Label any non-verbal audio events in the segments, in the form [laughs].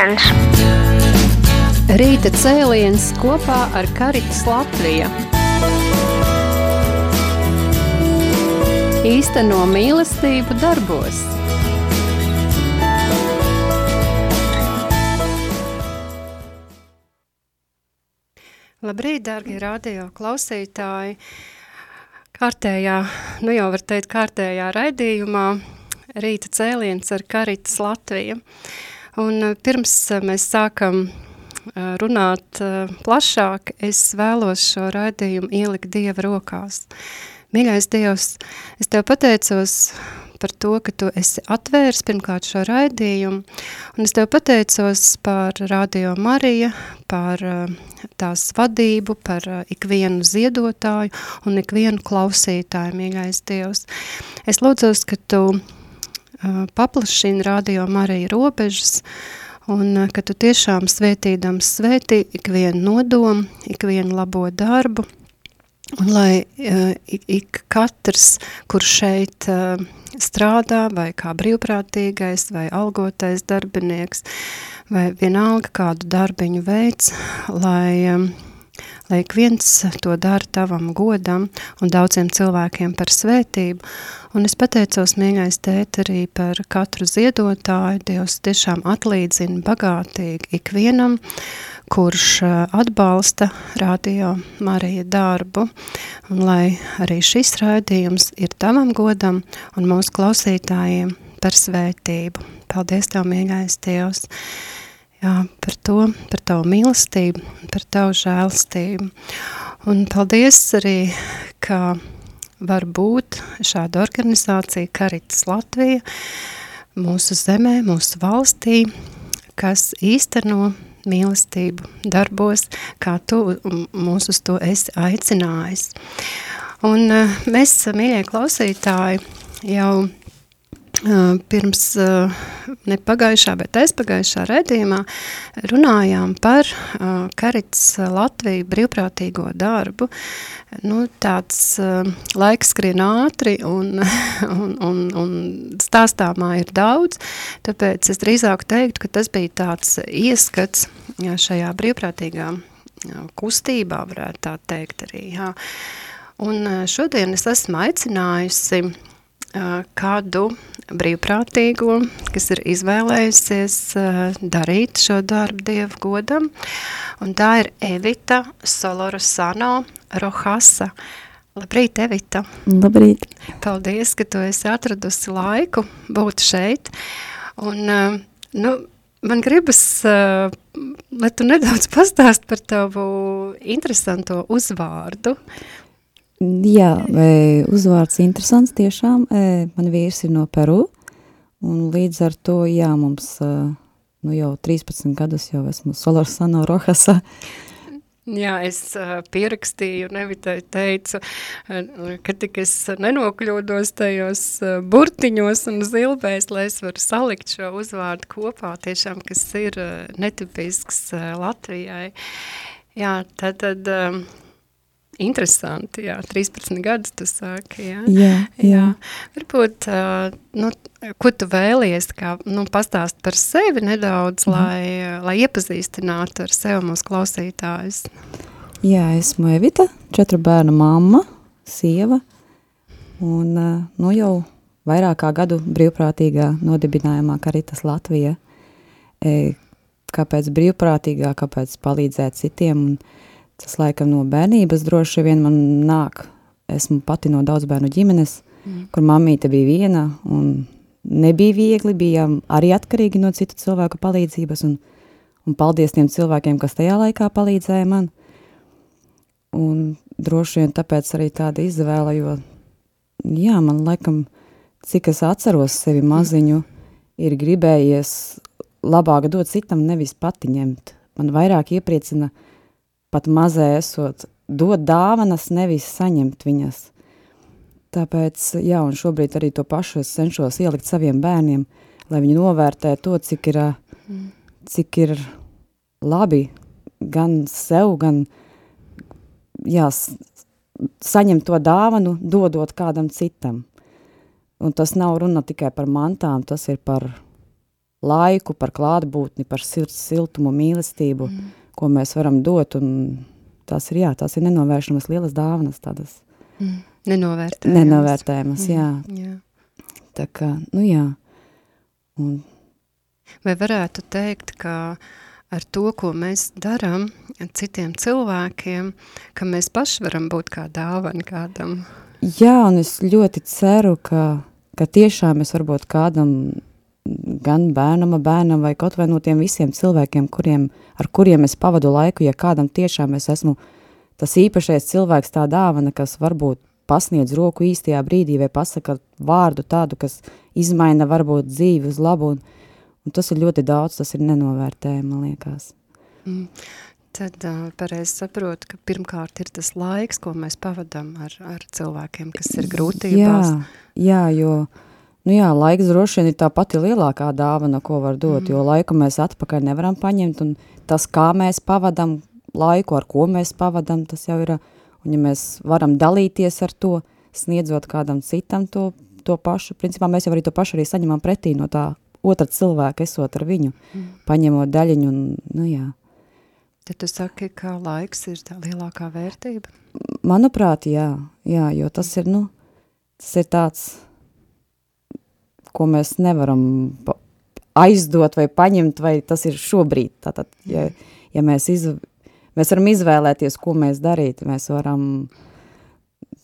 cēliens! Rīta cēliens kopā ar Karitas Latviju. Īsteno mīlestību darbos. Labrīt, dārgie radio klausītāji! Kārtējā, nu jau var teikt, kārtējā raidījumā Rīta cēliens ar Karitas Latviju. Un eh, pirms eh, mēs sākam eh, runāt plašāk, es vēlos šo raidījumu ielikt Dieva rokās. Mīļais Dievs, es Tev pateicos par to, ka Tu esi atvērs pirmkārt šo raidījumu, un es Tev pateicos par Radio Marija, par tās vadību, par ikvienu ziedotāju un ikvienu klausītāju, mīļais Dievs. Es lūdzos, ka Tu paplašina radio Marija robežas, un ka tu tiešām svētīdams svētī ikvienu nodomu, ikvienu labo darbu, un lai ik, ik katrs, kur šeit strādā, vai kā brīvprātīgais, vai algotais darbinieks, vai vienalga kādu darbiņu veids, lai lai ik viens to dara tavam godam un daudziem cilvēkiem par svētību. Un es pateicos, mīļais tēt, arī par katru ziedotāju. Dievs tiešām atlīdzina bagātīgi ikvienam, kurš atbalsta radio Marija darbu. Un lai arī šis raidījums ir tavam godam un mūsu klausītājiem par svētību. Paldies Tev, mīļais Dievs! Jā, par to, par tavu mīlestību, par tavu žēlstību. Un paldies arī, ka var būt šāda organizācija Karitas Latvija mūsu zemē, mūsu valstī, kas īsteno mīlestību darbos, kā tu mūs uz to esi aicinājis. Un eh, mēs, mīļie klausītāji, jau pirms ne pagājušā, bet aizpagājušā redzījumā runājām par Karits Latviju brīvprātīgo darbu. Nu, tāds laiks skrien ātri un, [laughs] un, un, un stāstāmā ir daudz, tāpēc es drīzāk teiktu, ka tas bija tāds ieskats šajā brīvprātīgā kustībā, varētu tā teikt arī. Jā. Un šodien es esmu aicinājusi kādu brīvprātīgo, kas ir izvēlējusies darīt šo darbu Dievu godam, un tā ir Evita Solorosano Rohasa. Labrīt, Evita! Labrīt! Paldies, ka tu esi atradusi laiku būt šeit, un, nu, man gribas, lai tu nedaudz pastāst par tavu interesanto uzvārdu, Jā, uzvārds interesants tiešām. Man vīrs ir no Peru, un līdz ar to, jā, mums nu jau 13 gadus jau esmu Solorsano Rohasa. Jā, es pierakstīju, nevitai teicu, ka tik es nenokļūdos tajos burtiņos un zilbēs, lai es varu salikt šo uzvārdu kopā, tiešām, kas ir netipisks Latvijai. Jā, tad, tad Interesanti, jā, 13 gadus tu sāki, jā. Jā, jā. jā. Varbūt, uh, nu, ko tu vēlies, kā, nu, pastāst par sevi nedaudz, mm. lai, lai iepazīstinātu ar sevi mūsu klausītājus. Jā, esmu Evita, četru bērnu mamma, sieva, un, uh, nu, jau vairāk kā gadu brīvprātīgā nodibinājumā Karitas Latvija. E, kāpēc brīvprātīgā, kāpēc palīdzēt citiem, un Tas laikam no bērnības droši vien man nāk. Esmu pati no daudz bērnu ģimenes, mm. kur mamīte bija viena un nebija viegli, bijām arī atkarīgi no citu cilvēku palīdzības un, un paldies tiem cilvēkiem, kas tajā laikā palīdzēja man. Un droši vien tāpēc arī tāda izvēle, jo, jā, man laikam, cik es atceros sevi maziņu, ir gribējies labāk dot citam, nevis pati ņemt. Man vairāk iepriecina uh, pat mazai esot, dot dāvanas, nevis saņemt viņas. Tāpēc, jā, un šobrīd arī to pašu es cenšos ielikt saviem bērniem, lai viņi novērtē to, cik ir, mm. cik ir labi gan sev, gan, jā, saņemt to dāvanu, dodot kādam citam. Un tas nav runa tikai par mantām, tas ir par laiku, par klātbūtni, par sirds siltumu, mīlestību, mm. Ko mēs varam dot, un tās ir, jā, tās ir nenovēršamas lielas dāvanas, tādas mm. nenovērtējamas. Nenovērtējamas, mm. jā. jā. Tā kā, nu jā. Un... Vai varētu teikt, ka ar to, ko mēs darām citiem cilvēkiem, ka mēs paši varam būt kā dāvana kādam? Jā, un es ļoti ceru, ka, ka tiešām es varbūt kādam gan bērnam, bērnam vai kaut vai no tiem visiem cilvēkiem, kuriem, ar kuriem es pavadu laiku, ja kādam tiešām es esmu tas īpašais cilvēks, tā dāvana, kas varbūt pasniedz roku īstajā brīdī vai pasaka vārdu tādu, kas izmaina varbūt dzīvi uz labu, un, un tas ir ļoti daudz, tas ir nenovērtējami, man liekas. Mm. Tad uh, pareizi saprotu, ka pirmkārt ir tas laiks, ko mēs pavadam ar, ar cilvēkiem, kas ir grūtībās. Jā, jā jo uh, Nu jā, laiks droši vien ir tā pati lielākā dāvana, ko var dot, mm. jo laiku mēs atpakaļ nevaram paņemt, un tas, kā mēs pavadam laiku, ar ko mēs pavadam, tas jau ir, un ja mēs varam dalīties ar to, sniedzot kādam citam to, to pašu, principā mēs jau arī to pašu arī saņemam pretī no tā otra cilvēka, esot ar viņu, mm. paņemot daļiņu, un, nu jā. Tad tu saki, ka laiks ir tā lielākā vērtība? Manuprāt, jā, jā, jo tas ir, nu, tas ir tāds ko mēs nevaram aizdot vai paņemt, vai tas ir šobrīd. Tātad, ja, ja mēs, iz, mēs varam izvēlēties, ko mēs darīt, mēs varam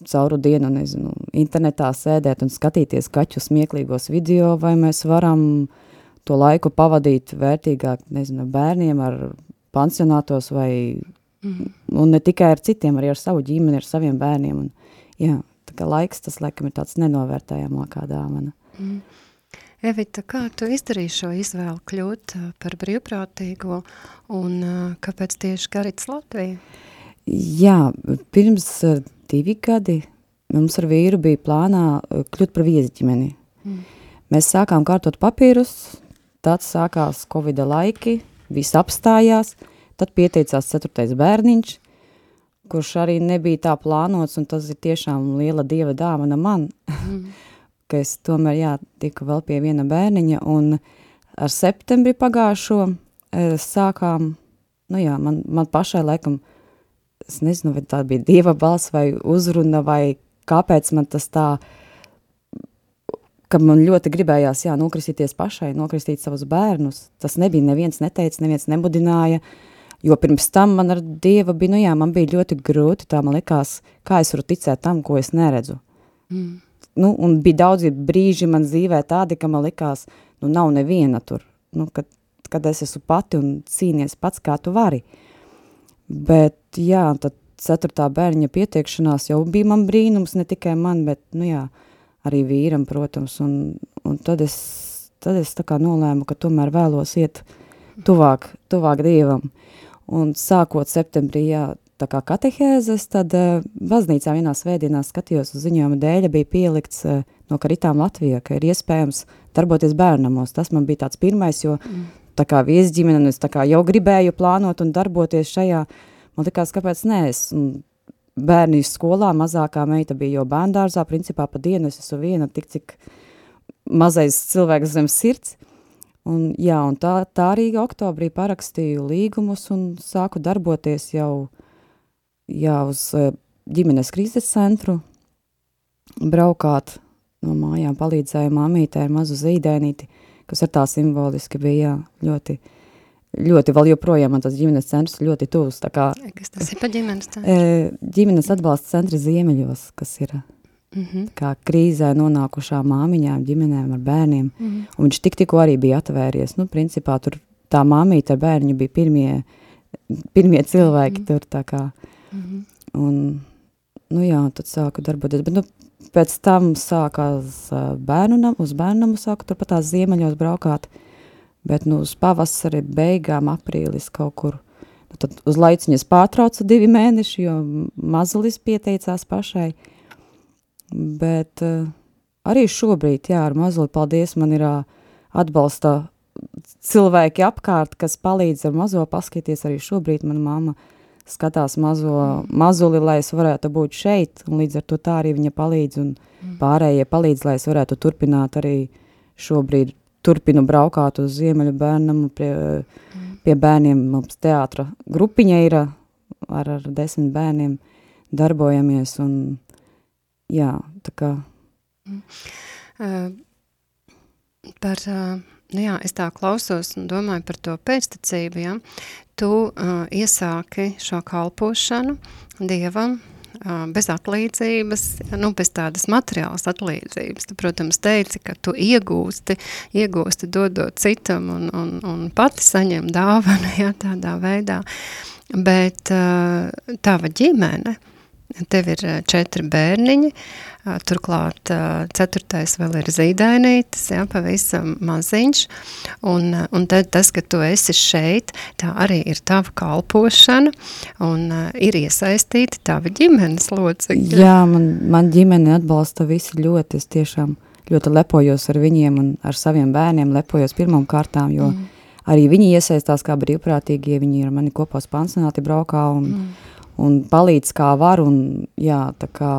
cauru dienu, nezinu, internetā sēdēt un skatīties kaķu smieklīgos video, vai mēs varam to laiku pavadīt vērtīgāk, nezinu, bērniem ar pansionātos vai, mm. un ne tikai ar citiem, arī ar savu ģimeni, ar saviem bērniem. Un, jā, tā kā laiks, tas laikam ir tāds nenovērtējamākā dāvana. Mm. Evita, kā tu izdarīji šo izvēlu kļūt par brīvprātīgo un kāpēc tieši Garits Latvija? Jā, pirms divi gadi mums ar vīru bija plānā kļūt par viesģimeni. Mm. Mēs sākām kārtot papīrus, tad sākās Covid laiki, viss apstājās, tad pieteicās ceturtais bērniņš, kurš arī nebija tā plānots, un tas ir tiešām liela dieva dāvana man. Mm. [laughs] ka es tomēr, jā, tiku vēl pie viena bērniņa, un ar septembri pagājušo e, sākām, nu jā, man, man pašai laikam, es nezinu, vai tā bija dieva balss vai uzruna, vai kāpēc man tas tā, ka man ļoti gribējās, jā, nokristīties pašai, nokristīt savus bērnus. Tas nebija, neviens neteica, neviens nebudināja, jo pirms tam man ar Dieva bija, nu jā, man bija ļoti grūti, tā man likās, kā es varu ticēt tam, ko es neredzu. Mm nu, un bija daudzi brīži man dzīvē tādi, ka man likās, nu, nav neviena tur, nu, kad, kad es esmu pati un cīnies pats, kā tu vari. Bet, jā, tad ceturtā bērņa pieteikšanās jau bija man brīnums, ne tikai man, bet, nu jā, arī vīram, protams, un, un tad es, tad es tā kā nolēmu, ka tomēr vēlos iet tuvāk, tuvāk Dievam. Un sākot septembrī, jā, tā kā katehēzes, tad uh, baznīcā vienā svētdienā skatījos uz ziņojuma dēļa bija pielikts uh, no karitām Latvijā, ka ir iespējams darboties bērnamos. Tas man bija tāds pirmais, jo mm. tā kā viesģimene, es tā kā jau gribēju plānot un darboties šajā, man likās, kāpēc nē, es bērni skolā, mazākā meita bija jau bērndārzā, principā pa dienu es esmu viena tik, cik mazais cilvēks zem sirds, Un, jā, un tā, tā arī oktobrī parakstīju līgumus un sāku darboties jau jā, uz e, ģimenes krīzes centru braukāt no mājām, palīdzēja māmītē ar mazu zīdēnīti, kas ar tā simboliski bija, jā, ļoti, ļoti vēl joprojām man tas ģimenes centrs ļoti tuvs, tā kā... Kas tas ir pa ģimenes centru? E, ģimenes atbalsta centri Ziemeļos, kas ir mm -hmm. kā krīzē nonākušām māmiņām, ģimenēm ar bērniem, mm -hmm. un viņš tik tikko arī bija atvēries, nu, principā tur tā māmīte ar bērniņu bija pirmie, pirmie cilvēki mm -hmm. tur, tā kā... -hmm. Un, nu jā, tad sāku darboties, bet nu, pēc tam sākās bērnu nam, uz bērnu namu sāku turpat tās ziemeļos braukāt, bet nu uz pavasari beigām aprīlis kaut kur. Nu, tad uz laiciņas pārtraucu divi mēneši, jo mazulis pieteicās pašai, bet uh, arī šobrīd, jā, ar mazuli, paldies, man ir uh, atbalsta cilvēki apkārt, kas palīdz ar mazo paskaties, arī šobrīd mana mamma uh, skatās mazo, mazuli, lai es varētu būt šeit, un līdz ar to tā arī viņa palīdz, un mm. pārējie palīdz, lai es varētu turpināt arī šobrīd turpinu braukāt uz Ziemeļu bērnam, pie, mm. pie bērniem mums teātra grupiņa ir ar, ar desmit bērniem darbojamies un jā, tā kā. Mm. Uh, par, uh, nu jā, es tā klausos un domāju par to pēctecību, ja? tu uh, iesāki šo kalpošanu Dievam, bez atlīdzības, nu, bez tādas materiālas atlīdzības. Tu, protams, teici, ka tu iegūsti, iegūsti dodot citam un, un, un pati saņem dāvanu, [laughs] jā, tādā veidā. Bet tava ģimene, tev ir četri bērniņi, Turklāt ceturtais vēl ir zīdainītis, ja, pavisam maziņš, un, un tad tas, ka tu esi šeit, tā arī ir tava kalpošana, un ir iesaistīti tava ģimenes locekļi. Jā, man, man ģimene atbalsta visi ļoti, es tiešām ļoti lepojos ar viņiem un ar saviem bērniem, lepojos pirmām kārtām, jo mm. arī viņi iesaistās kā brīvprātīgie, viņi ir mani kopā spansionāti braukā un, mm. Un palīdz kā var, un jā, tā kā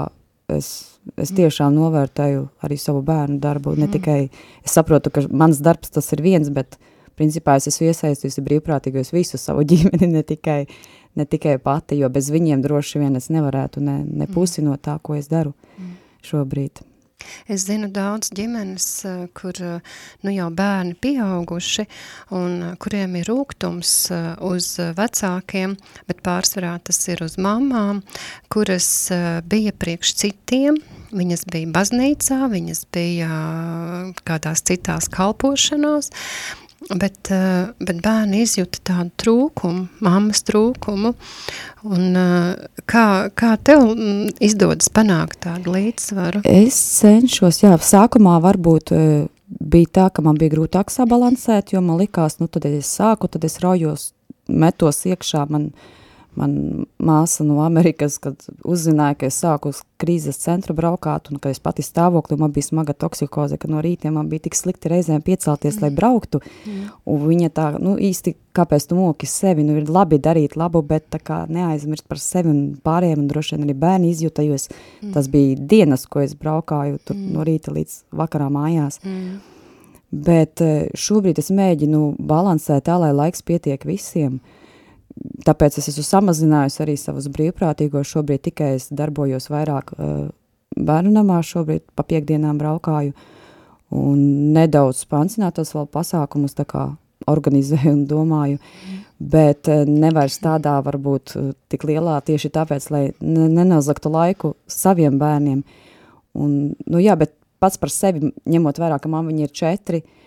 es Es tiešām novērtēju arī savu bērnu darbu. Ne mm. tikai es saprotu, ka mans darbs tas ir viens, bet principā es esmu iesaistījusi brīvprātīgos visu savu [laughs] ģimeni, ne tikai, ne tikai pati, jo bez viņiem droši vien es nevarētu ne, ne pusi no tā, ko es daru mm. šobrīd. Es zinu daudz ģimenes, eh, kur eh, nu jau bērni pieauguši un eh, kuriem ir rūgtums uz vecākiem, bet pārsvarā tas ir uz mamām, kuras bija priekš citiem, viņas bija baznīcā, viņas bija kādās citās kalpošanās, Bet, eh, bet bērni izjūta tādu trūkumu, mammas trūkumu. Un, eh, kā, kā tev mm, izdodas panākt tādu līdzsvaru? Es cenšos, jā, sākumā varbūt eh, bija tā, ka man bija grūtāk sabalansēt, jo man likās, nu tad es sāku, tad es raujos, metos iekšā, man uh, man māsa no Amerikas, kad uzzināja, ka es sāku uz krīzes centru braukāt un ka es pati stāvokli, man bija smaga toksikoze, ka no rītiem man bija tik slikti reizēm piecelties, mm. lai brauktu. Mm. Un viņa tā, nu īsti, kāpēc tu moki sevi, nu ir labi darīt labu, bet tā kā neaizmirst par sevi un pārējiem, un droši vien arī bērni izjuta, jo es, mm. tas bija dienas, ko es braukāju tur mm. no rīta līdz vakarā mājās. Mm. Bet eh, šobrīd es mēģinu balansēt tā, lai laiks pietiek visiem. Uh, tāpēc es esmu samazinājusi arī savus brīvprātīgos. Šobrīd tikai es darbojos vairāk uh, bērnu namā, šobrīd pa piekdienām braukāju un nedaudz pancinātos vēl pasākumus tā kā organizēju un domāju, bet uh, nevairs tādā varbūt uh, tik lielā tieši tāpēc, lai ne, nenozaktu laiku saviem bērniem. Un, nu jā, bet pats par sevi, ņemot vērā, ka man viņi ir četri, uh,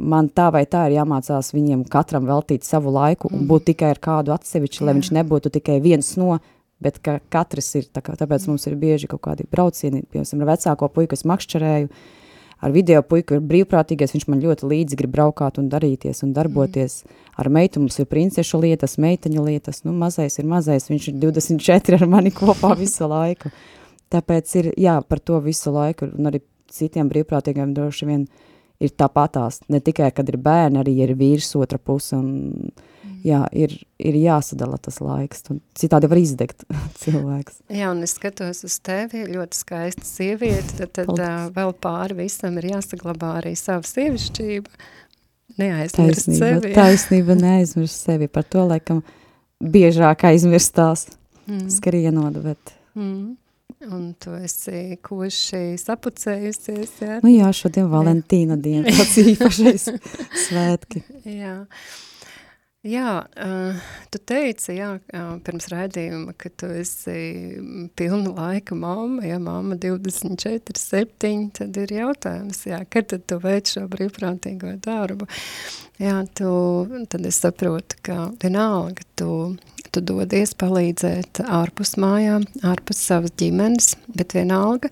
man tā vai tā ir jāmācās viņiem katram veltīt savu laiku un būt tikai ar kādu atsevišķu, lai viņš nebūtu tikai viens no, bet ka katrs ir, tā kā, tāpēc mums ir bieži kaut kādi braucieni, piemēram, ar vecāko puiku es makšķerēju, ar video puiku ir brīvprātīgais, viņš man ļoti līdzi grib braukāt un darīties un darboties. Mm. Ar meitu mums ir princešu lietas, meitaņu lietas, nu mazais ir mazais, viņš ir 24 ar mani kopā visu laiku. Tāpēc ir, jā, par to visu laiku, un arī citiem brīvprātīgiem droši vien uh, ir tāpatās. Ne tikai, kad ir bērni, arī ir vīrs otra puse. Un, mm. jā, ir, ir jāsadala tas laiks. Citādi var izdegt [laughs] cilvēks. Jā, un es skatos uz tevi, ļoti skaista sieviete, tad, tad uh, vēl pāri visam ir jāsaglabā arī savu sievišķību. Neaizmirst taisnība, sevi. Jā. Taisnība neaizmirst sevi. Par to, laikam, biežāk aizmirstās mm. skrienot, bet... Mm. Un tu esi koši sapucējusies, jā? Nu jā, šodien Valentīna diena, tāds [laughs] īpašais svētki. Jā. Jā, uh, tu teici, jā, uh, pirms raidījuma, ka tu esi pilna laika mamma, ja mamma 24, 7, tad ir jautājums, jā, kad tad tu veic šo brīvprātīgo darbu? Jā, tu, tad es saprotu, ka vienalga tu tu dodies palīdzēt ārpus mājām, ārpus savas ģimenes, bet vienalga,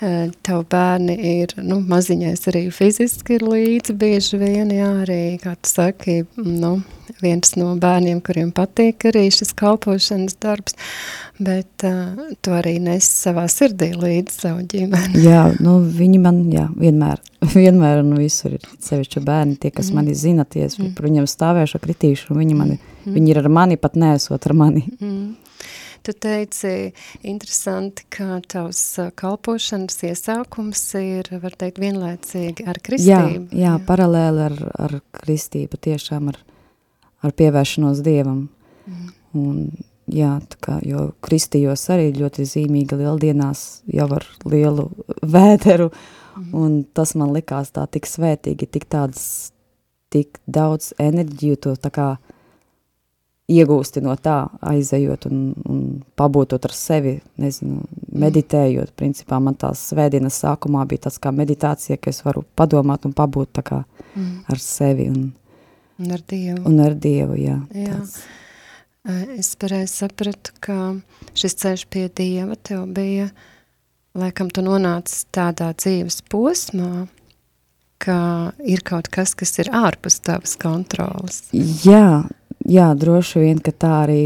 eh, tavu bērni ir, nu, maziņais arī fiziski ir līdzi bieži vien, jā, arī, kā tu saki, nu, viens no bērniem, kuriem patīk arī šis kalpošanas darbs, bet uh, tu arī nes savā sirdī līdz savu ģimeni. Jā, nu viņi man, jā, vienmēr, [laughs] vienmēr un visur ir sevišķi bērni, tie, kas mm. mani zina, tie, mm. par viņiem stāvēšu, kritīšu, un viņi, mani, mm. viņi ir ar mani, pat neesot ar mani. Mm. Tu teici, interesanti, ka tavs kalpošanas iesākums ir, var teikt, vienlaicīgi ar kristību. Jā, jā, jā. paralēli ar, ar kristību, tiešām ar, ar pievēršanos Dievam. Mm. Un, jā, kā, jo kristījos arī ļoti zīmīgi lieldienās jau ar lielu vēderu, mm. un tas man likās tā tik svētīgi, tik tāds tik daudz enerģiju to tā kā iegūsti no tā, aizejot un, un pabūtot ar sevi, nezinu, meditējot. Principā man tās svētdienas sākumā bija tāds kā meditācija, ka es varu padomāt un pabūt tā kā mm. ar sevi. Un, un ar Dievu. Un ar Dievu, jā. jā. Tāds. Es pareizi sapratu, ka šis ceļš pie Dieva tev bija, laikam tu nonāci tādā dzīves posmā, ka ir kaut kas, kas ir ārpus tavas kontrolas. Jā, jā, droši vien, ka tā arī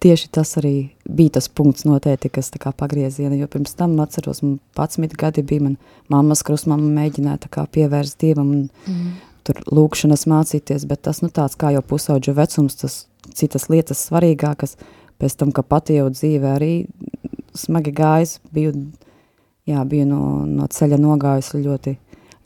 tieši tas arī bija tas punkts noteikti, kas tā kā pagrieziena, jo pirms tam atceros, man 11 gadi bija, man mammas krustmama mēģināja tā kā pievērst Dievam un mm. tur lūkšanas mācīties, bet tas, nu tāds kā jau pusauģu vecums, tas citas lietas svarīgākas, pēc tam, ka pati jau dzīve arī smagi gājis, biju, jā, biju no, no ceļa nogājusi ļoti,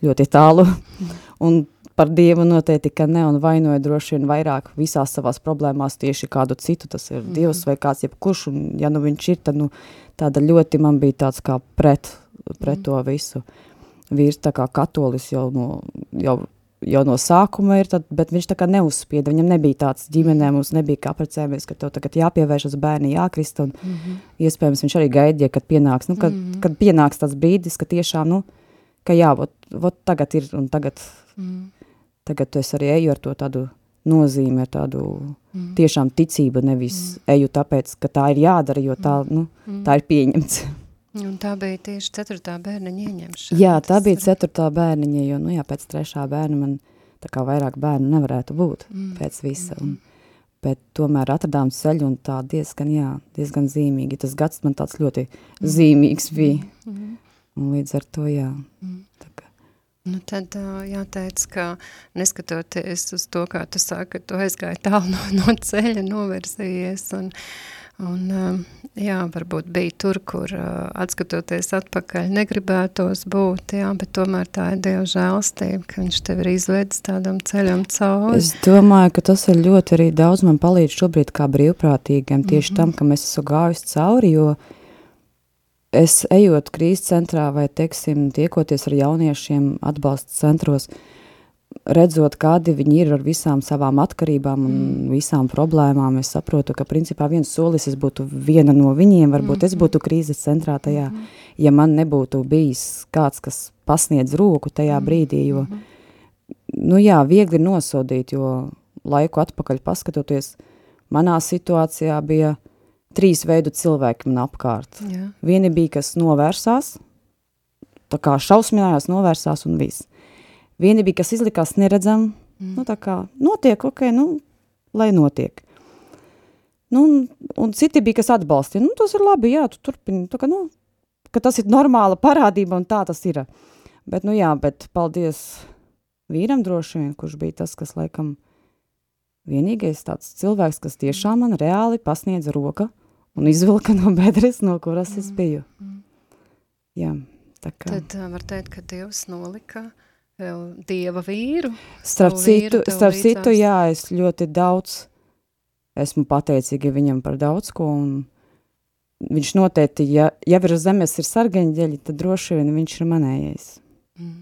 ļoti tālu. [laughs] Un par Dievu noteikti, ka ne, un vainoja droši vien vairāk visās savās problēmās tieši kādu citu, tas ir mm. Dievs vai kāds jebkurš, un ja nu viņš ir, tad nu tāda ļoti man bija tāds kā pret, pret mm. to visu. Vīrs tā kā katolis jau no, jau, jau no sākuma ir, tad, bet viņš tā kā neuzspieda, viņam nebija tāds ģimenē, mums nebija kā precēmies, ka tev tagad jāpievēršas bērni, jākrist, un mm -hmm. iespējams viņš arī gaidīja, kad pienāks, nu, kad, mm -hmm. kad pienāks tas brīdis, ka tiešām, nu, ka jā, vot, vot tagad ir, un tagad, mm. tagad es arī eju ar to tādu nozīmi, ar tādu mm. tiešām ticību, nevis mm. eju tāpēc, ka tā ir jādara, jo tā, mm. nu, mm. tā ir pieņemts. Un tā bija tieši ceturtā bērniņa ieņemšana. Jā, tā bija ceturtā bērniņa, jo, nu jā, pēc trešā bērna man tā kā vairāk bērnu nevarētu būt mm. pēc visa. Un, bet tomēr atradām ceļu un tā diezgan, jā, diezgan zīmīgi. Tas gads man tāds ļoti mm. zīmīgs bija. Mm. Un līdz ar to, jā. Mm. Nu, tad jāteic, ka neskatoties uz to, kā tu sāki, tu aizgāji tālu no, [laughs] no ceļa, novirzījies un, un jā, varbūt bija tur, kur atskatoties atpakaļ negribētos būt, jā, bet tomēr tā ir Dieva žēlstība, ka viņš tev ir izvedis tādam ceļam cauri. Es domāju, ka tas ir ļoti arī daudz man palīdz šobrīd kā brīvprātīgiem, tieši mm -hmm. tam, ka mēs esmu gājus cauri, jo uh, es ejot krīzes centrā vai, teiksim, tiekoties ar jauniešiem atbalsta centros, redzot, kādi viņi ir ar visām savām atkarībām un mm. visām problēmām, es saprotu, ka principā viens solis es būtu viena no viņiem, varbūt mm. es būtu krīzes centrā tajā, mm. ja man nebūtu bijis kāds, kas pasniedz roku tajā mm. brīdī, jo, nu jā, viegli nosodīt, jo laiku atpakaļ paskatoties, manā situācijā bija – trīs veidu cilvēki man apkārt. Jā. Vieni bija, kas novērsās, tā kā šausminājās, novērsās un viss. Vieni bija, kas izlikās neredzam, mm. nu tā kā notiek, ok, nu, lai notiek. Nu, un, un citi bija, kas atbalstīja, nu, tas ir labi, jā, tu turpini, tā kā, nu, ka tas ir normāla parādība un tā tas ir. Bet, nu jā, bet paldies vīram droši vien, kurš bija tas, kas laikam vienīgais tāds cilvēks, kas tiešām man reāli pasniedza roka, un izvilka no bedres, no kuras mm. es biju. Mm. Jā, tā kā. Tad uh, var teikt, ka Dievs nolika vēl Dieva vīru. Starp citu, starp citu, jā, es ļoti daudz esmu pateicīga viņam par daudz ko, un viņš noteikti, ja, ja virs zemes ir sargeņģeļi, tad droši vien viņš ir manējais. Mm.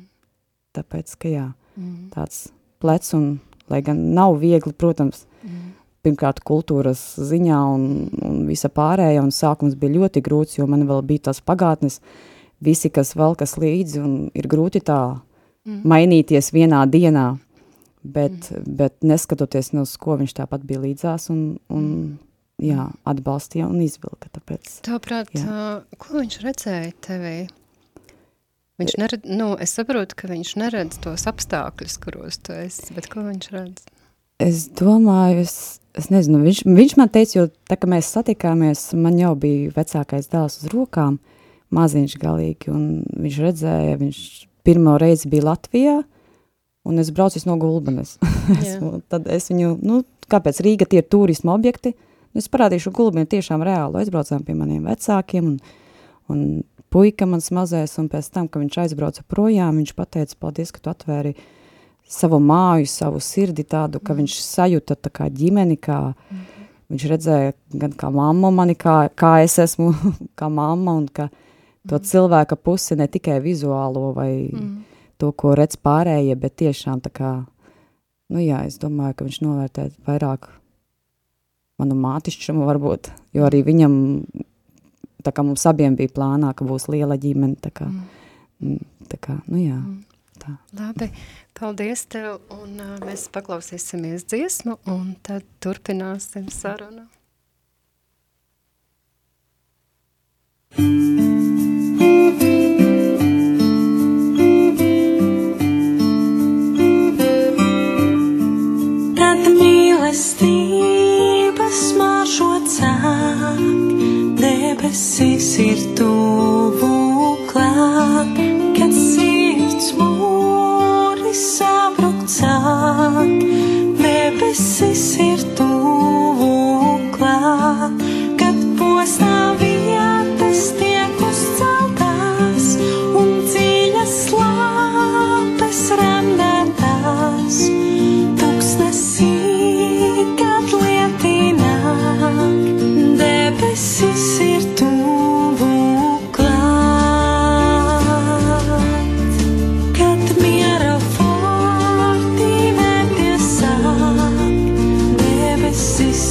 Tāpēc, ka jā, mm. tāds plec un, lai gan nav viegli, protams, mm pirmkārt kultūras ziņā un, un visa pārējā, un sākums bija ļoti grūts, jo man vēl bija tās pagātnes, visi, kas valkas līdzi, un ir grūti tā mm. mainīties vienā dienā, bet, mm. bet neskatoties no uz ko viņš tāpat bija līdzās, un, un mm. jā, atbalstīja un izvilka, tāpēc. Tāprāt, uh, ko viņš redzēja tevī? Viņš neredz, nu, es saprotu, ka viņš neredz tos apstākļus, kuros tu esi, bet ko viņš redz? Es domāju, es es nezinu, viņš, viņš man teica, jo tā, ka mēs satikāmies, man jau bija vecākais dēls uz rokām, maziņš galīgi, un viņš redzēja, viņš pirmo reizi bija Latvijā, un es braucu no Gulbenes. es, [laughs] tad es viņu, nu, kāpēc Rīga tie ir turisma objekti, Es parādīšu gulbiņu tiešām reāli. Aizbraucām pie maniem vecākiem un, un puika mans mazais, un pēc tam, kad viņš aizbrauca projām, viņš pateica, paldies, ka tu atvēri savu māju, savu sirdi tādu, ka viņš sajuta tā kā ģimeni, kā mm. viņš redzēja gan kā mamma mani, kā, kā es esmu, [laughs] kā mamma, un ka to mm. cilvēka pusi ne tikai vizuālo vai mm. to, ko redz pārējie, bet tiešām tā kā, nu jā, es domāju, ka viņš novērtē vairāk manu mātišķumu varbūt, jo arī viņam, tā kā mums abiem bija plānā, ka būs liela ģimene, tā kā, mm. tā kā nu jā, tā. Labi, paldies tev, un uh, mēs paklausīsimies dziesmu, un tad turpināsim sarunu. Tad debesis ir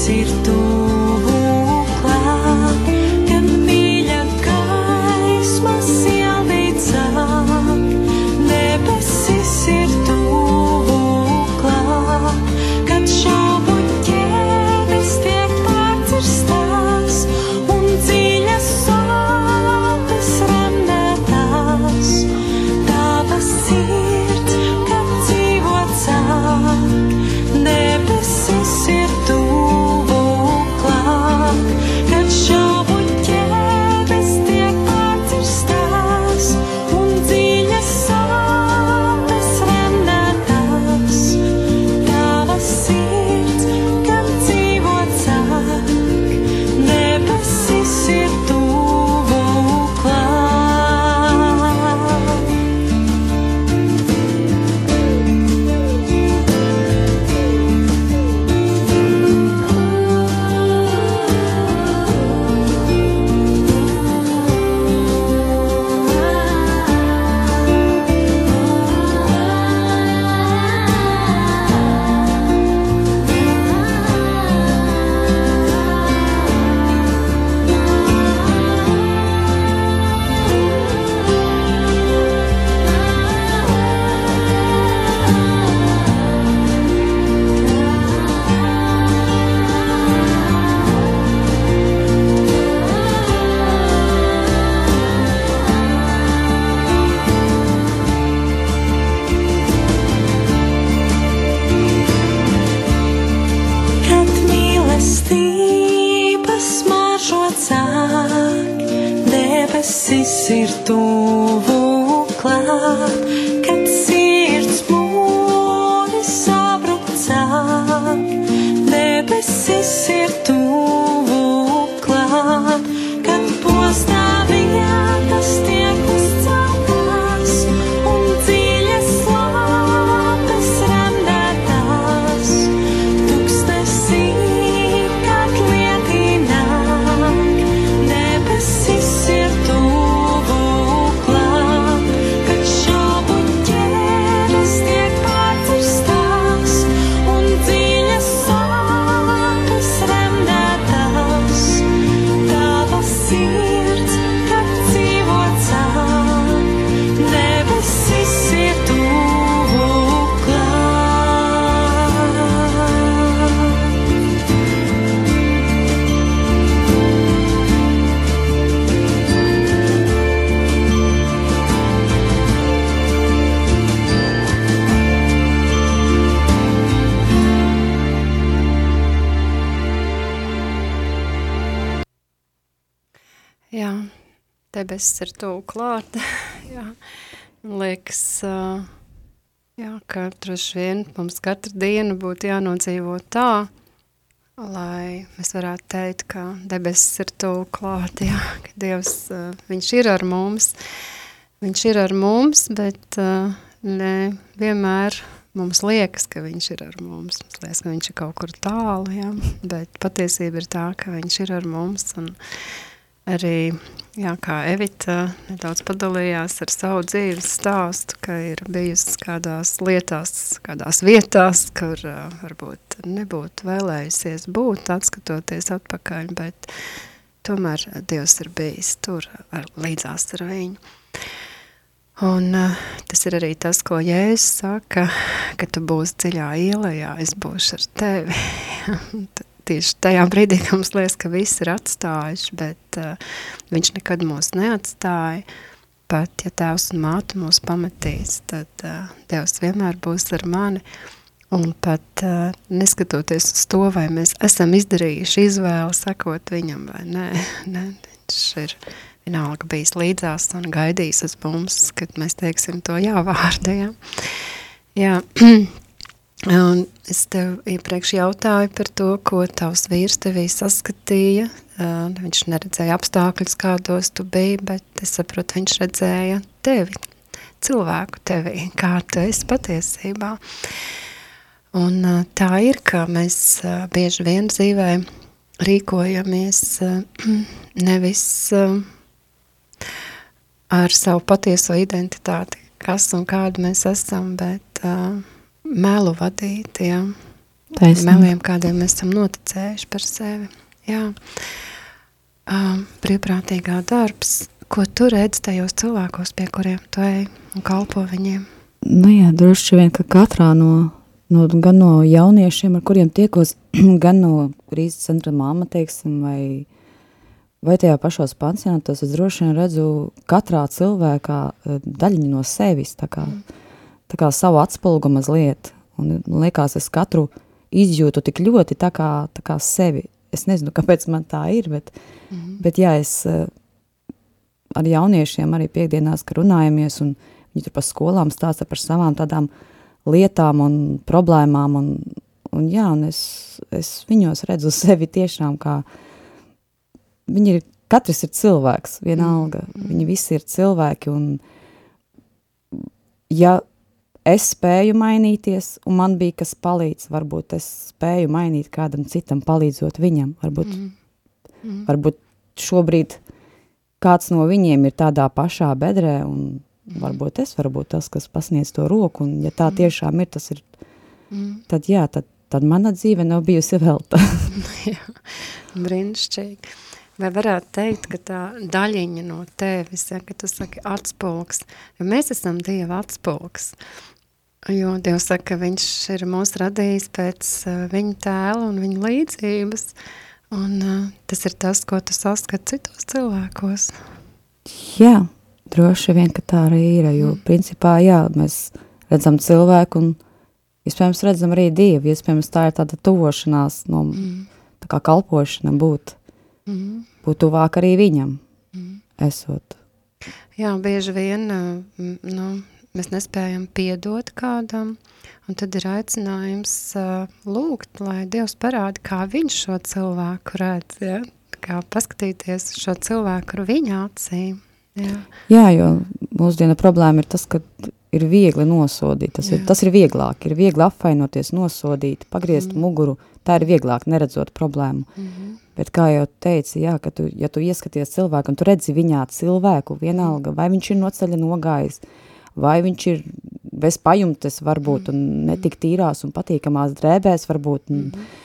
ir tu. Debesis ir tuvu klāt. [laughs] jā. Liekas, jā, ka droši vien mums katru dienu būtu jānodzīvo tā, lai mēs varētu teikt, ka debesis ir tuvu klāt, jā, ka Dievs, uh, viņš ir ar mums, viņš ir ar mums, bet uh, ne vienmēr mums liekas, ka viņš ir ar mums. Mums liekas, ka viņš ir kaut kur tālu, ja? bet patiesība ir tā, ka viņš ir ar mums. Un arī, jā, kā Evita nedaudz padalījās ar savu dzīves stāstu, ka ir bijusi kādās lietās, kādās vietās, kur uh, varbūt nebūtu vēlējusies būt, atskatoties atpakaļ, bet tomēr Dievs ir bijis tur ar, līdzās ar viņu. Un uh, tas ir arī tas, ko Jēzus saka, ka tu būsi dziļā ielējā, es būšu ar tevi. [laughs] Tieši tajā brīdī, kad mums liekas, ka viss ir atstājuši, bet uh, viņš nekad mūs neatstāja. Pat, ja tēvs un māte mūs pametīs, tad uh, Dievs vienmēr būs ar mani. Un pat uh, neskatoties uz to, vai mēs esam izdarījuši izvēli sakot viņam vai nē, [laughs] nē viņš ir vienalga bijis līdzās un gaidījis uz mums, kad mēs teiksim to jā vārdu, jā. Jā, [clears throat] un es tev iepriekš jautāju par to, ko tavs vīrs tevī saskatīja. Viņš neredzēja apstākļus, kādos tu biji, bet es saprotu, viņš redzēja tevi, cilvēku tevī, kā tu esi patiesībā. Un tā ir, ka mēs bieži vien dzīvē rīkojamies [clears throat] nevis ar savu patieso identitāti, kas un kāda mēs esam, bet melu vadīti, jā. Taisnība. Meliem, kādiem mēs esam noticējuši par sevi. Jā. Uh, brīvprātīgā darbs, ko tu redzi tajos cilvēkos, pie kuriem tu ej un kalpo viņiem? Nu jā, droši vien, ka katrā no, no gan no jauniešiem, ar kuriem tiekos, [clears throat] gan no krīzes centra māma, teiksim, vai vai tajā pašos pansionātos es droši vien redzu katrā cilvēkā daļiņu no sevis, kā savu atspulgu mazliet. Un liekas, es katru izjūtu tik ļoti tā kā, tā kā sevi. Es nezinu, [laughs] kāpēc man tā ir, bet, mm -hmm. bet jā, es eh, ar jauniešiem arī piekdienās, runājamies, un viņi tur pa skolām stāsta par savām tādām lietām un problēmām, un, un jā, un es, es viņos redzu [laughs] sevi tiešām kā, viņi ir, katrs ir cilvēks, vienalga, mm. viņi visi ir cilvēki, un ja es spēju mainīties, un man bija kas palīdz, varbūt es spēju mainīt kādam citam, palīdzot viņam, varbūt, mm. Mm. varbūt šobrīd kāds no viņiem ir tādā pašā bedrē, un mm. varbūt es varu būt tas, kas pasniedz to roku, un ja tā mm. tiešām ir, tas ir, mm. tad jā, tad, tad mana dzīve nav bijusi velta. [laughs] brīnišķīgi. Vai varētu teikt, ka tā daļiņa no tevis, ja, ka tu saki atspulgs, jo mēs esam Dieva atspulgs, jo Dievs saka, ka viņš ir mūs radījis pēc uh, viņa tēla un viņa līdzības, un uh, tas ir tas, ko tu saskat citos cilvēkos. Jā, droši vien, ka tā arī ir, jo mm. principā, jā, mēs redzam cilvēku un iespējams redzam arī Dievu, iespējams tā ir tāda tuvošanās no, mm. tā kā kalpošana būt. Mm būt tuvāk arī viņam, mm. esot. Jā, bieži vien nu, mēs nespējam piedot kādam, un tad ir aicinājums lūgt, lai Dievs parāda, kā viņš šo cilvēku redz, ja? kā paskatīties šo cilvēku ar viņa acīm. Jā. Jā, jo mūsdiena problēma ir tas, ka ir viegli nosodīt, tas, Jā. ir, tas ir vieglāk, ir viegli apvainoties, nosodīt, pagriezt mm. muguru, tā ir vieglāk, neredzot problēmu. Mm -hmm. Bet kā jau teici, jā, ka tu, ja tu ieskaties cilvēku un tu redzi viņā cilvēku, vienalga, vai viņš ir no ceļa nogājis, vai viņš ir bez pajumtes varbūt un netik tīrās un patīkamās drēbēs varbūt, un, mm -hmm.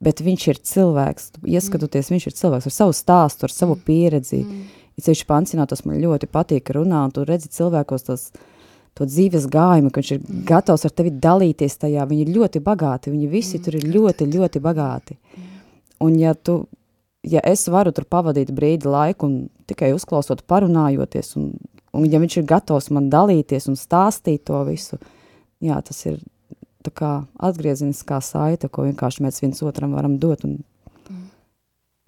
bet viņš ir cilvēks, ieskatoties, viņš ir cilvēks ar savu stāstu, ar savu pieredzi. Mm -hmm. Ir ceļš pancinātos, man ļoti patīk runāt, un tu redzi cilvēkos tos, to dzīves gājumu, ka viņš ir mm. gatavs ar tevi dalīties tajā, viņi ir ļoti bagāti, viņi visi mm. tur ir ļoti, ļoti bagāti. Mm. Un ja tu ja es varu tur pavadīt brīdi laiku un tikai uzklausot, parunājoties, un, un ja viņš ir gatavs man dalīties un stāstīt to visu, jā, tas ir tā kā atgrieziniskā saita, ko vienkārši mēs viens otram varam dot. Un,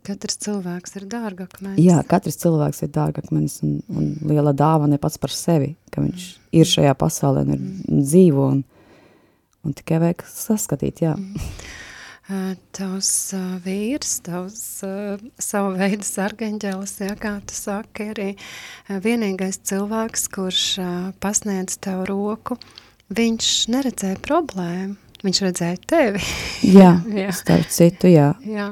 Katrs cilvēks ir dārgakmenis. Jā, katrs cilvēks ir dārgakmenis un, un liela dāvana pats par sevi, ka viņš mm. ir šajā pasaulē un ir mm. dzīvo un, un tikai vajag saskatīt, jā. Mm. Tavs uh, vīrs, tavs uh, savu veidu sargaņģelis, ja, kā tu saki, arī vienīgais cilvēks, kurš uh, pasniedz tev roku, viņš neredzēja problēmu, viņš redzēja tevi. [laughs] jā, [laughs] jā. starp citu, jā. jā.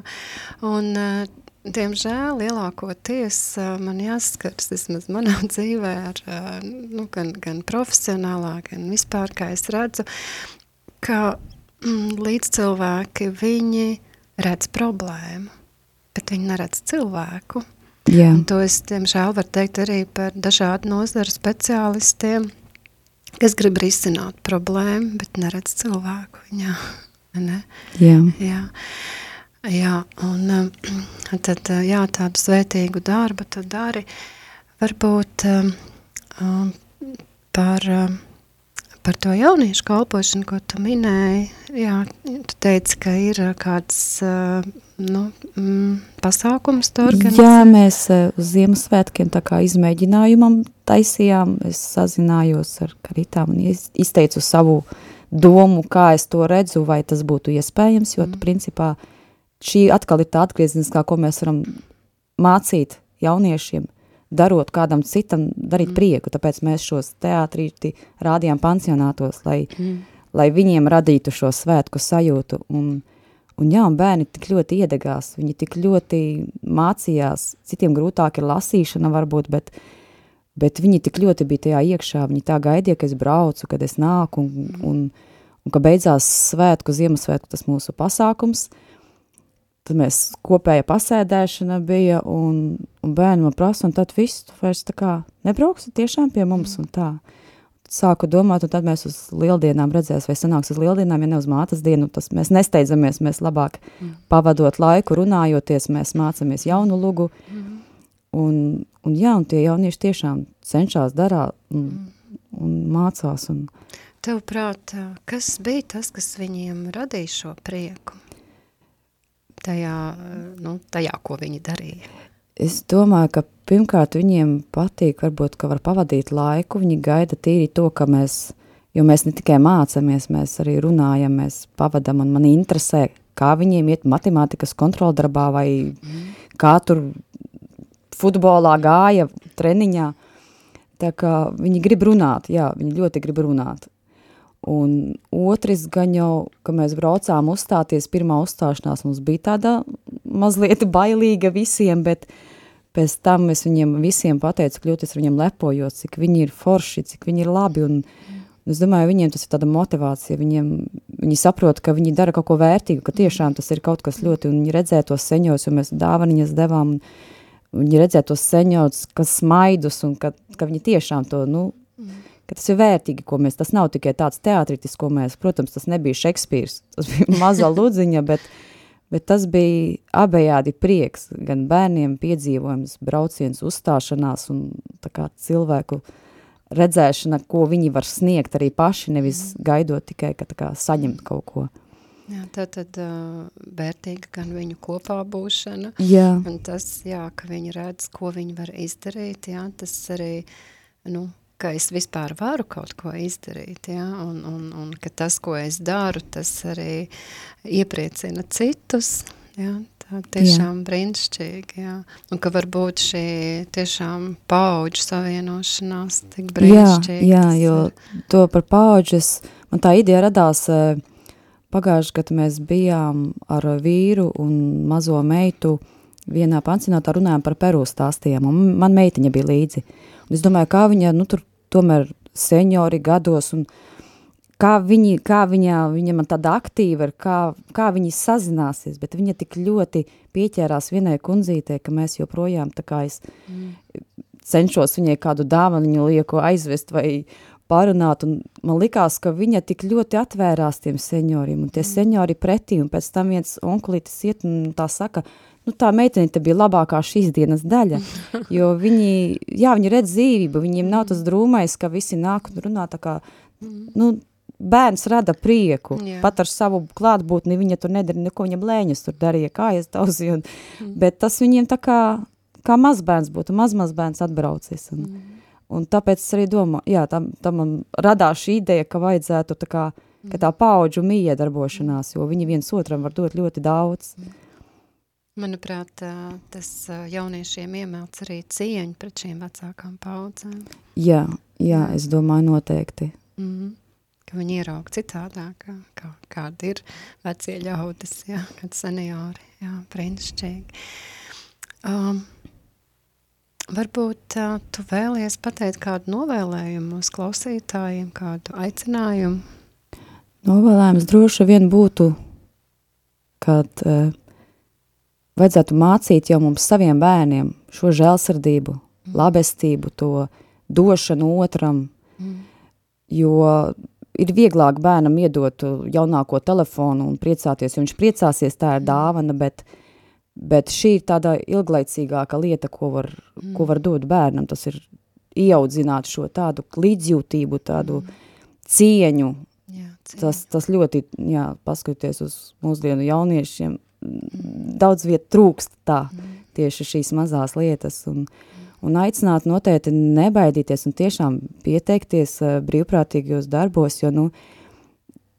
Un, uh, diemžēl, lielākoties man jāskars, vismaz manā [laughs] dzīvē, ar, nu, gan, gan profesionālā, gan vispār, kā es redzu, ka [clears throat] mm, līdzcilvēki, viņi redz problēmu, bet viņi neredz cilvēku. Jā. Un to es, diemžēl, varu teikt arī par dažādu nozaru speciālistiem, kas grib risināt problēmu, bet neredz cilvēku viņā. [laughs] Ne? Jā. Jā. Jā, un [clears throat] tad, jā, tādu svētīgu darbu tu dari, varbūt um, um, par um, par to jauniešu kalpošanu, ko tu minēji, jā, tu teici, ka ir uh, kāds uh, nu, mm, pasākums tu organizē? Jā, mēs uh, uz Ziemassvētkiem tā kā izmēģinājumam taisījām, es sazinājos ar karitām un izteicu savu domu, kā es to redzu, vai tas būtu iespējams, jo, mm. principā, šī atkal ir tā atgriezniskā, ko mēs varam mācīt jauniešiem – darot kādam citam, darīt mm. prieku, tāpēc mēs šos teātrīti rādījām pansionātos, lai, mm. lai viņiem radītu šo svētku sajūtu, un, un jā, un bērni tik ļoti iedegās, viņi tik ļoti mācījās, citiem grūtāk ir lasīšana varbūt, bet, bet viņi tik ļoti bija tajā iekšā, viņi tā gaidīja, ka es braucu, kad es nāku, un, mm. un, un ka beidzās svētku, Ziemassvētku tas mūsu pasākums, Tad mēs kopēja pasēdēšana bija, un, un bērni man prasa, un tad viss, tu vairs tā kā nebrauksi tiešām pie mums, un tā. Sāku domāt, un tad mēs uz lieldienām redzēs, vai sanāks uz lieldienām, ja ne uz mātas dienu, tas mēs nesteidzamies, mēs labāk mm. pavadot laiku, runājoties, mēs mācamies jaunu lugu, mm. un, un jā, un tie jaunieši tiešām cenšas darā un, mm. un mācās. Un... Tev prāt, kas bija tas, kas viņiem radīja šo prieku? Tajā, nu, tajā, ko viņi darīja? Es domāju, ka pirmkārt viņiem patīk, varbūt, ka var pavadīt laiku, viņi gaida tīri to, ka mēs, jo mēs ne tikai mācamies, mēs arī runājam, mēs pavadam, un man interesē, kā viņiem iet matemātikas kontroldarbā vai mm. kā tur futbolā gāja treniņā. Tā kā viņi grib runāt, jā, viņi ļoti grib runāt. Un otrs gan jau, ka mēs braucām uzstāties, pirmā uzstāšanās mums bija tāda mazliet bailīga visiem, bet pēc tam es viņiem visiem pateicu, kļūt es viņiem lepojos, cik viņi ir forši, cik viņi ir labi, un es domāju, viņiem tas ir tāda motivācija, viņiem, viņi saprot, ka viņi dara kaut ko vērtīgu, ka tiešām tas ir kaut kas ļoti, un viņi redzē tos seņos, jo mēs dāvaniņas devām, un viņi redzē tos seņos, kas smaidus, un ka, ka viņi tiešām to, nu, mm ka tas ir vērtīgi, ko mēs, tas nav tikai tāds teātritis, ko mēs, protams, tas nebija Šekspīrs, tas bija [laughs] maza ludziņa, bet, bet tas bija abejādi prieks, gan bērniem piedzīvojums, brauciens, uzstāšanās un tā kā cilvēku redzēšana, ko viņi var sniegt arī paši, nevis mm. gaidot tikai, ka tā kā saņemt kaut ko. Jā, tā tad uh, vērtīga gan viņu kopā būšana, jā. un tas, jā, ka viņi redz, ko viņi var izdarīt, jā, tas arī, nu, ka es vispār varu kaut ko izdarīt, ja? un, un, un ka tas, ko es daru, tas arī iepriecina citus, ja? tā tiešām jā. brīnišķīgi, jā. un ka varbūt šī tiešām paudžu savienošanās tik brīnišķīgi. Jā, jā jo to par paudžas, man tā ideja radās, eh, pagājuši, kad mēs bijām ar vīru un mazo meitu vienā pansionātā runājām par Peru stāstiem, un man meitiņa bija līdzi. Un es domāju, kā viņa, nu, tur tomēr seniori gados un kā viņi, kā viņa, viņa man tāda aktīva ir, kā, kā viņi sazināsies, bet viņa tik ļoti pieķērās vienai kundzītē, ka mēs joprojām tā kā es mm. cenšos viņai kādu dāvaniņu lieku aizvest vai parunāt, un man likās, ka viņa tik ļoti atvērās tiem senioriem, un tie mm. seniori pretī, un pēc tam viens onkulītis iet un tā saka, nu, tā meitene te bija labākā šīs dienas daļa, [laughs] jo viņi, jā, viņi redz dzīvību, viņiem nav tas drūmais, ka visi nāk un runā tā kā, nu, bērns rada prieku, jā. pat ar savu klātbūtni viņa tur nedara neko, viņam lēņas tur darīja, kājas tauzi, un, mm. bet tas viņiem tā kā, kā mazbērns būtu, mazmazbērns atbraucis, un, mm. un tāpēc es arī domāju, jā, tam, tam man radās šī ideja, ka vajadzētu tā kā ka tā paudžu miedarbošanās, jo viņi viens otram var dot ļoti daudz. Manuprāt, tas jauniešiem iemelts arī cieņu pret šīm vecākām paudzēm. Jā, jā, es domāju noteikti. Mm -hmm. Ka viņi ieraug citādāk, kā, kādi ir vecie ļaudis, jā, kad seniori, jā, brīnišķīgi. Um, varbūt uh, tu vēlies pateikt kādu novēlējumu uz klausītājiem, kādu aicinājumu? Novēlējums droši vien būtu, kad uh, vajadzētu mācīt jau mums saviem bērniem šo žēlsirdību, mm. labestību, to došanu otram, mm. jo ir vieglāk bērnam iedot jaunāko telefonu un priecāties, jo viņš priecāsies, tā ir mm. dāvana, bet, bet šī ir tāda ilglaicīgāka lieta, ko var, mm. ko var dot bērnam, tas ir ieaudzināt šo tādu līdzjūtību, tādu mm. cieņu, Jā, tas, tas ļoti, jā, paskatoties uz mūsdienu jauniešiem, daudz viet trūkst tā, tieši šīs mazās lietas, un, un aicināt noteikti nebaidīties un tiešām pieteikties uh, brīvprātīgajos darbos, jo, nu,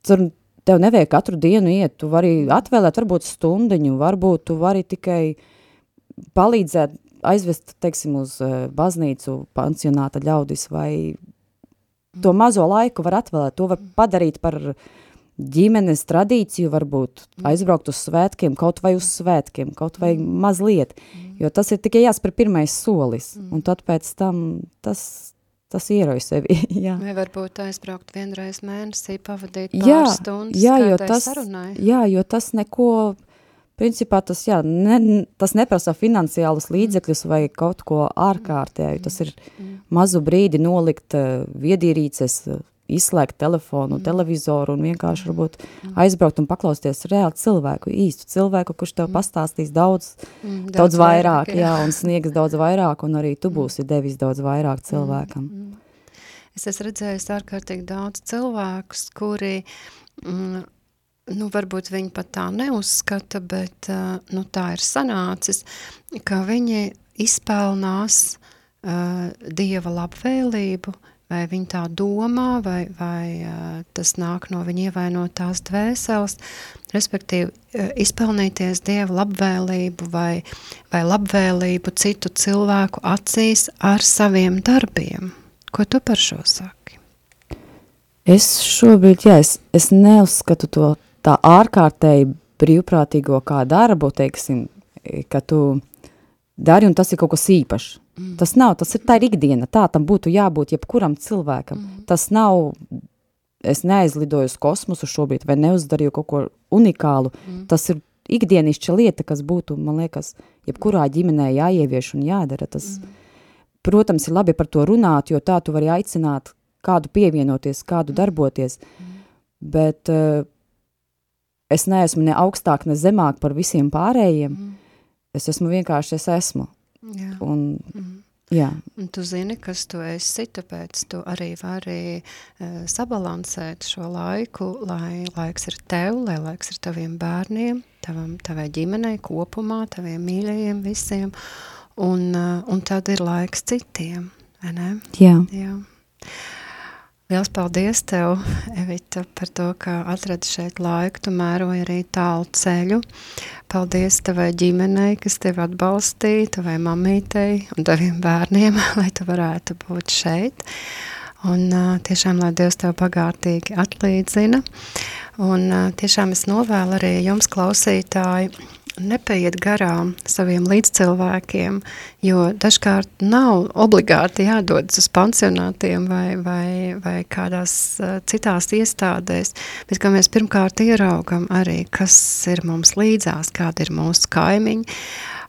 tur tev nevajag katru dienu iet, tu vari atvēlēt varbūt stundiņu, varbūt tu vari tikai palīdzēt aizvest, teiksim, uz uh, baznīcu pansionāta ļaudis vai to mazo laiku var atvēlēt, to var padarīt par uh, ģimenes tradīciju varbūt mm. aizbraukt uz svētkiem, kaut vai uz svētkiem, kaut vai mm. mazliet, mm. jo tas ir tikai jāspēr pirmais solis, un tad pēc tam tas, tas ieroja sevi, [laughs] jā. Vai varbūt aizbraukt vienreiz mēnesī, pavadīt pāris jā, stundas, jā, jo tas, sarunai. Jā, jo tas neko, principā tas, jā, ne, tas neprasa finansiālus līdzekļus vai kaut ko ārkārtēju, tas ir mazu brīdi nolikt uh, viedierīces, izslēgt telefonu, mm. televizoru un vienkārši varbūt mm. aizbraukt un paklausties reāli cilvēku, īstu cilvēku, kurš tev mm. pastāstīs daudz, mm, daudz, daudz vairāk, jā. jā, un sniegs daudz vairāk, un arī tu mm. būsi devis daudz vairāk cilvēkam. Mm. Mm. Es esmu redzējis ārkārtīgi daudz cilvēkus, kuri, mm, nu, varbūt viņi pat tā neuzskata, bet, uh, nu, tā ir sanācis, ka viņi izpelnās uh, Dieva labvēlību, uh, vai viņi tā domā, vai, vai uh, tas nāk no viņa ievainotās dvēseles, respektīvi uh, izpelnīties Dieva labvēlību vai, vai labvēlību citu cilvēku acīs ar saviem darbiem. Ko tu par šo saki? Es šobrīd, jā, es, es neuzskatu to tā ārkārtēji brīvprātīgo kā darbu, teiksim, ka tu dari un tas ir kaut kas īpašs. Mm. Tas nav, tas ir tā ir ikdiena, tā tam būtu jābūt jebkuram cilvēkam. Mm. Tas nav, es neaizlidoju uz kosmosu šobrīd vai neuzdarīju kaut ko unikālu. Mm. Tas ir ikdienišķa lieta, kas būtu, man liekas, jebkurā ģimenē jāievieš un jādara. Tas, mm. protams, ir labi par to runāt, jo tā tu vari aicināt kādu pievienoties, kādu mm. darboties. Mm. Bet uh, es neesmu ne augstāk, ne zemāk par visiem pārējiem. Mm. Es esmu vienkārši, es esmu. Jā. Un, mm. Jā. Un tu zini, kas tu esi, tāpēc tu arī vari uh, sabalansēt šo laiku, lai laiks ir tev, lai laiks ir taviem bērniem, tavam, tavai ģimenei kopumā, taviem mīļajiem visiem, un, uh, un tad ir laiks citiem, vai ne? Jā. Jā. Liels paldies tev, Evita, par to, ka atradi šeit laiku, tu mēroji arī tālu ceļu. Paldies tavai ģimenei, kas tevi atbalstīja, tavai mamītei un taviem bērniem, [laughs] lai tu varētu būt šeit. Un tiešām, lai Dievs tev pagātīgi atlīdzina. Un tiešām es novēlu arī jums, klausītāji, nepaiet garām saviem līdzcilvēkiem, jo dažkārt nav obligāti jādodas uz pansionātiem vai, vai, vai kādās uh, citās iestādēs, bet ka mēs pirmkārt ieraugam arī, kas ir mums līdzās, kādi ir mūsu kaimiņi,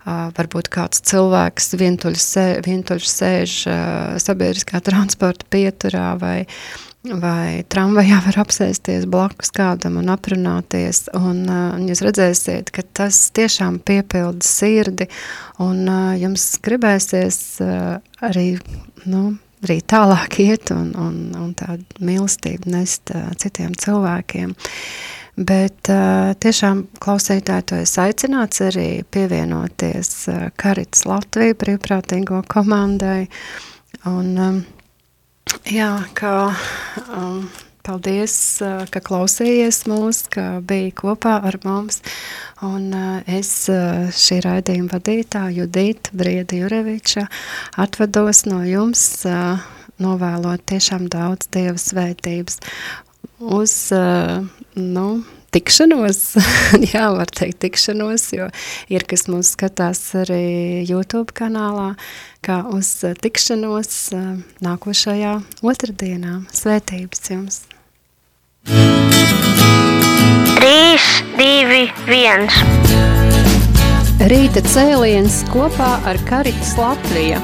uh, varbūt kāds cilvēks vientuļš, sē, vientuļš sēž uh, sabiedriskā transporta pieturā vai vai tramvajā var apsēsties blakus kādam un aprunāties, un, uh, un jūs redzēsiet, ka tas tiešām piepilda sirdi, un uh, jums gribēsies uh, arī, nu, arī tālāk iet un, un, un tādu mīlestību nest uh, citiem cilvēkiem. Bet uh, tiešām klausītāji to es aicināts arī pievienoties uh, Karits Latviju brīvprātīgo komandai, un um, Jā, kā um, Paldies, ka klausījies mūs, ka biji kopā ar mums. Un es šī raidījuma vadītāja Judita Brieda Jureviča atvados no jums, novēlot tiešām daudz Dieva svētības uz, nu, tikšanos, [laughs] jā, var teikt tikšanos, jo ir, kas mūs skatās arī YouTube kanālā, kā uz tikšanos nākošajā otrdienā. Svētības jums! 3, 2, 1. Rīta cēliens kopā ar Karitas Latviju.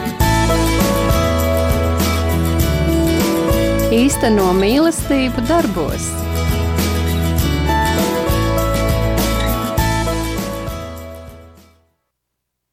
Īsteno mīlestību darbos.